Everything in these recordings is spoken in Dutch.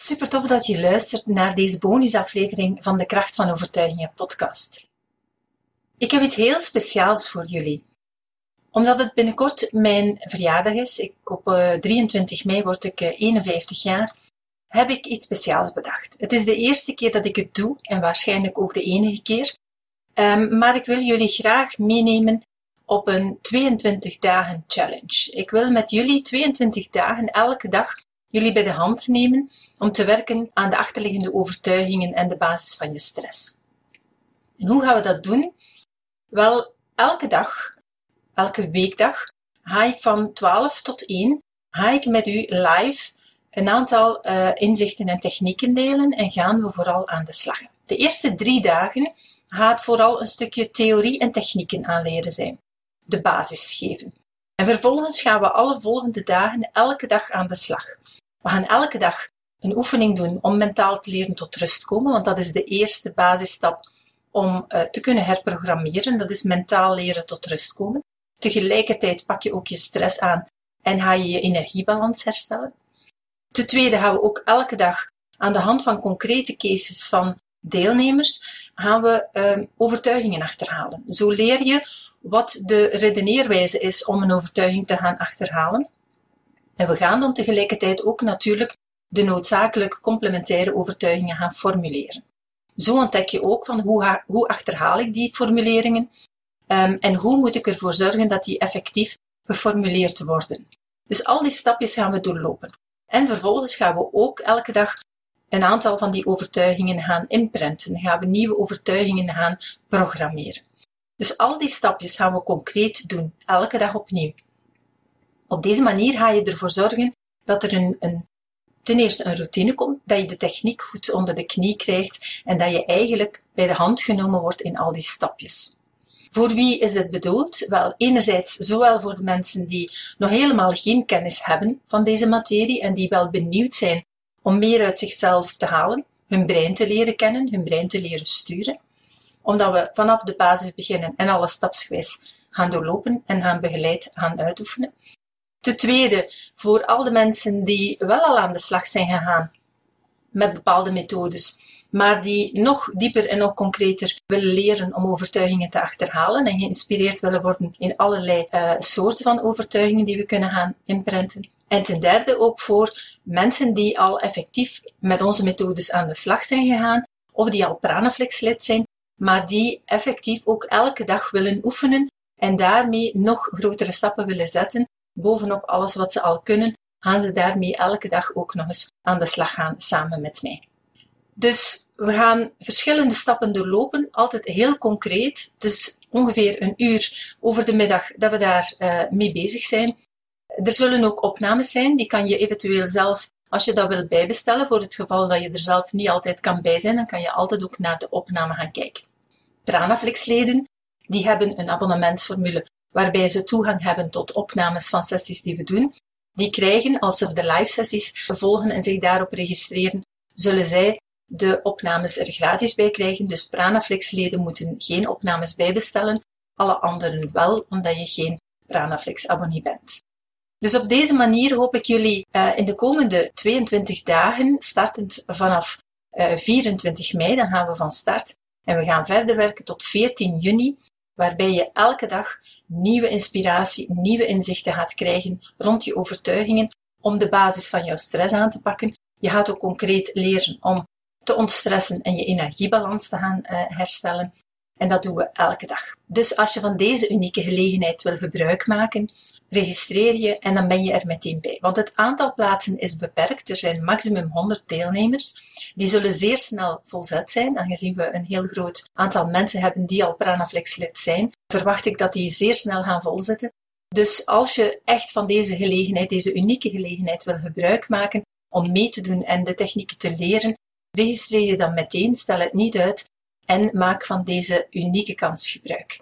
Super tof dat je luistert naar deze bonusaflevering van de Kracht van Overtuigingen podcast. Ik heb iets heel speciaals voor jullie. Omdat het binnenkort mijn verjaardag is, ik, op 23 eh, mei word ik 51 eh, jaar, heb ik iets speciaals bedacht. Het is de eerste keer dat ik het doe en waarschijnlijk ook de enige keer. Um, maar ik wil jullie graag meenemen op een 22 dagen challenge. Ik wil met jullie 22 dagen elke dag jullie bij de hand nemen om te werken aan de achterliggende overtuigingen en de basis van je stress. En hoe gaan we dat doen? Wel, elke dag, elke weekdag, ga ik van 12 tot 1, ga ik met u live een aantal uh, inzichten en technieken delen en gaan we vooral aan de slag. De eerste drie dagen gaat vooral een stukje theorie en technieken aanleren zijn. De basis geven. En vervolgens gaan we alle volgende dagen elke dag aan de slag. We gaan elke dag een oefening doen om mentaal te leren tot rust komen, want dat is de eerste basisstap om uh, te kunnen herprogrammeren. Dat is mentaal leren tot rust komen. Tegelijkertijd pak je ook je stress aan en ga je je energiebalans herstellen. Ten tweede gaan we ook elke dag aan de hand van concrete cases van deelnemers gaan we uh, overtuigingen achterhalen. Zo leer je wat de redeneerwijze is om een overtuiging te gaan achterhalen. En we gaan dan tegelijkertijd ook natuurlijk de noodzakelijke complementaire overtuigingen gaan formuleren. Zo ontdek je ook van hoe, hoe achterhaal ik die formuleringen um, en hoe moet ik ervoor zorgen dat die effectief geformuleerd worden. Dus al die stapjes gaan we doorlopen. En vervolgens gaan we ook elke dag een aantal van die overtuigingen gaan imprinten, gaan we nieuwe overtuigingen gaan programmeren. Dus al die stapjes gaan we concreet doen, elke dag opnieuw. Op deze manier ga je ervoor zorgen dat er een, een, ten eerste een routine komt, dat je de techniek goed onder de knie krijgt en dat je eigenlijk bij de hand genomen wordt in al die stapjes. Voor wie is dit bedoeld? Wel, enerzijds zowel voor de mensen die nog helemaal geen kennis hebben van deze materie en die wel benieuwd zijn om meer uit zichzelf te halen, hun brein te leren kennen, hun brein te leren sturen. Omdat we vanaf de basis beginnen en alles stapsgewijs gaan doorlopen en gaan begeleid gaan uitoefenen. Ten tweede, voor al de mensen die wel al aan de slag zijn gegaan met bepaalde methodes, maar die nog dieper en nog concreter willen leren om overtuigingen te achterhalen en geïnspireerd willen worden in allerlei uh, soorten van overtuigingen die we kunnen gaan imprinten. En ten derde ook voor mensen die al effectief met onze methodes aan de slag zijn gegaan, of die al Pranaflex-lid zijn, maar die effectief ook elke dag willen oefenen en daarmee nog grotere stappen willen zetten bovenop alles wat ze al kunnen, gaan ze daarmee elke dag ook nog eens aan de slag gaan samen met mij. Dus we gaan verschillende stappen doorlopen, altijd heel concreet. Dus ongeveer een uur over de middag dat we daar uh, mee bezig zijn. Er zullen ook opnames zijn, die kan je eventueel zelf, als je dat wil bijbestellen, voor het geval dat je er zelf niet altijd kan bij zijn, dan kan je altijd ook naar de opname gaan kijken. Pranaflix-leden, die hebben een abonnementsformule waarbij ze toegang hebben tot opnames van sessies die we doen. Die krijgen, als ze de live sessies volgen en zich daarop registreren, zullen zij de opnames er gratis bij krijgen. Dus Pranaflix-leden moeten geen opnames bijbestellen, alle anderen wel, omdat je geen Pranaflix-abonnee bent. Dus op deze manier hoop ik jullie uh, in de komende 22 dagen, startend vanaf uh, eh, 24 mei, dan gaan we van start en we gaan verder werken tot 14 juni, waarbij je elke dag nieuwe inspiratie, nieuwe inzichten gaat krijgen rond je overtuigingen om de basis van jouw stress aan te pakken. Je gaat ook concreet leren om te ontstressen en je energiebalans te gaan uh, herstellen. En dat doen we elke dag. Dus als je van deze unieke gelegenheid wil gebruik maken, registreer je en dan ben je er meteen bij. Want het aantal plaatsen is beperkt. Er zijn maximum 100 deelnemers. Die zullen zeer snel volzet zijn, aangezien we een heel groot aantal mensen hebben die al Pranaflex-lid zijn. Verwacht ik dat die zeer snel gaan volzetten. Dus als je echt van deze gelegenheid, deze unieke gelegenheid wil gebruik maken om mee te doen en de technieken te leren, registreer je dan meteen, stel het niet uit en maak van deze unieke kans gebruik.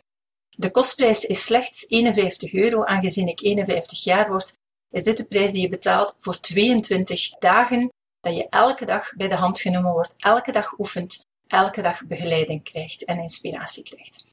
De kostprijs is slechts 51 euro, aangezien ik 51 jaar word, is dit de prijs die je betaalt voor 22 dagen, dat je elke dag bij de hand genomen wordt, elke dag oefent, elke dag begeleiding krijgt en inspiratie krijgt.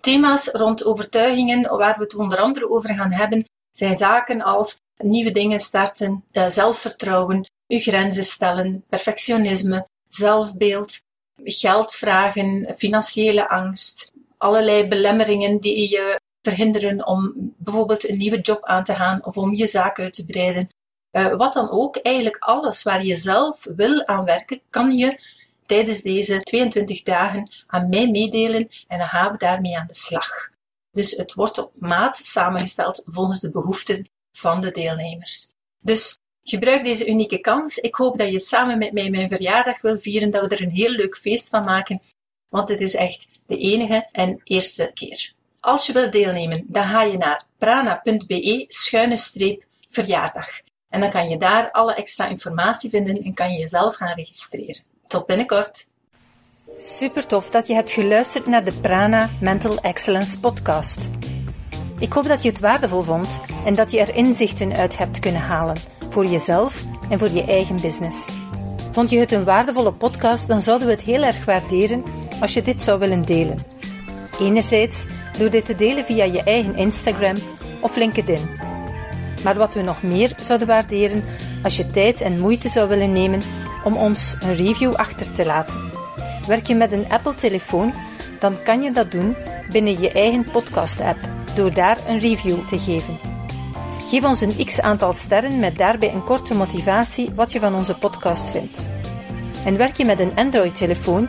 Thema's rond overtuigingen, waar we het onder andere over gaan hebben, zijn zaken als nieuwe dingen starten, eh, zelfvertrouwen, uw grenzen stellen, perfectionisme, zelfbeeld, geld vragen, financiële angst, allerlei belemmeringen die je verhinderen om bijvoorbeeld een nieuwe job aan te gaan of om je zaak uit te breiden. Uh, wat dan ook, eigenlijk alles waar je zelf wil aan werken, kan je tijdens deze 22 dagen aan mij meedelen en dan gaan we daarmee aan de slag. Dus het wordt op maat samengesteld volgens de behoeften van de deelnemers. Dus gebruik deze unieke kans. Ik hoop dat je samen met mij mijn verjaardag wil vieren, dat we er een heel leuk feest van maken, want het is echt de enige en eerste keer. Als je wilt deelnemen, dan ga je naar prana.be schuine streep verjaardag. En dan kan je daar alle extra informatie vinden en kan je jezelf gaan registreren. Tot binnenkort! Super tof dat je hebt geluisterd naar de Prana Mental Excellence podcast. Ik hoop dat je het waardevol vond en dat je er inzichten uit hebt kunnen halen voor jezelf en voor je eigen business. Vond je het een waardevolle podcast, dan zouden we het heel erg waarderen als je dit zou willen delen. Enerzijds door dit te delen via je eigen Instagram of LinkedIn. Maar wat we nog meer zouden waarderen als je tijd en moeite zou willen nemen om ons een review achter te laten. Werk je met een Apple-telefoon, dan kan je dat doen binnen je eigen podcast-app door daar een review te geven. Geef ons een x aantal sterren met daarbij een korte motivatie wat je van onze podcast vindt. En werk je met een Android-telefoon,